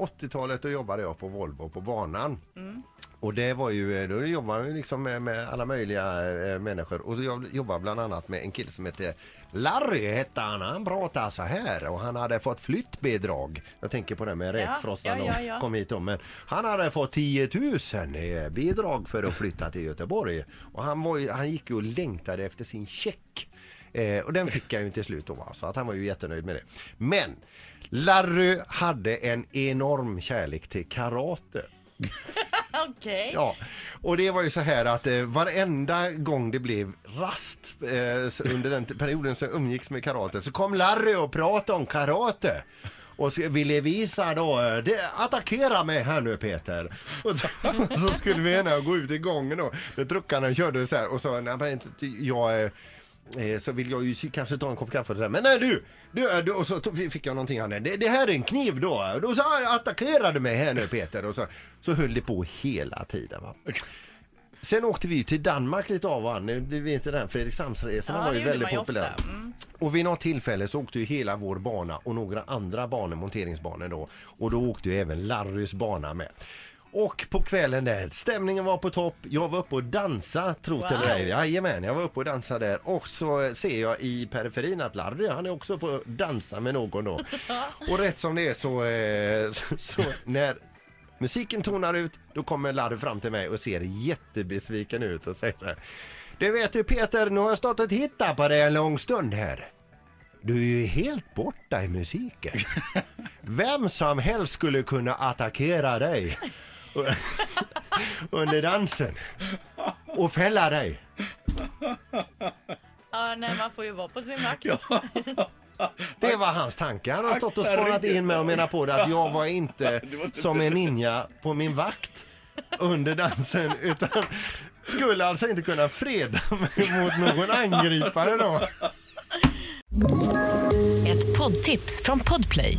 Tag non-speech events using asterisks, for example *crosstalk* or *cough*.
på 80-talet då jobbade jag på Volvo på banan. Och det var ju, då jobbade ju liksom med, med alla möjliga eh, människor och jag jobbade bland annat med en kille som hette Larry hette han, han pratade så här och han hade fått flyttbidrag. Jag tänker på det med räkfrossan ja, ja, ja. och kom hit om. Men han hade fått 10 000 i bidrag för att flytta till Göteborg. Och han, var ju, han gick ju och längtade efter sin check. Eh, och den fick jag ju till slut då, så att han var ju jättenöjd med det. Men Larry hade en enorm kärlek till karate. *laughs* Okej. Ja, och det var ju så här att eh, varenda gång det blev rast eh, under den perioden som umgicks med karate så kom Larry och pratade om karate. Och ville visa då, eh, det, attackera mig här nu Peter. *laughs* Och så, så skulle vi ena gå ut i gången då, när truckarna körde så här och så, nej, men jag eh, Eh, så vill jag ju kanske ta en kopp kaffe och så här, men nej du, du, du och så fick jag någonting han det, det här är en kniv då. Då sa jag attackerade mig här nu Peter och så, så höll det på hela tiden va. Sen åkte vi till Danmark lite av och an. Du vet den här Fredrikshamnsresorna Ja, var ju väldigt populära. Mm. Och vid något tillfälle så åkte ju hela vår bana och några andra banor, monteringsbanor då. Och då åkte ju även Larrys bana med. Och på kvällen där, stämningen var på topp. Jag var uppe och dansa, tro det eller ej. Jajamän, jag var uppe och dansade där. Och så ser jag i periferin att Larry, han är också uppe och dansar med någon då. *laughs* Och rätt som det är så, eh, så, så när musiken tonar ut, då kommer Larry fram till mig och ser jättebesviken ut och säger så här, Du vet du Peter, nu har jag stått och tittat på dig en lång stund här. Du är ju helt borta i musiken. *laughs* Vem som helst skulle kunna attackera dig *laughs* under dansen och fälla dig. Ja, nej, man får ju vara på sin vakt. Det var hans tanke. Han har stått och spanat in mig och menat på det att jag var inte *laughs* som en ninja på min vakt under dansen utan skulle alltså inte kunna freda mig mot någon angripare då. Ett poddtips från Podplay.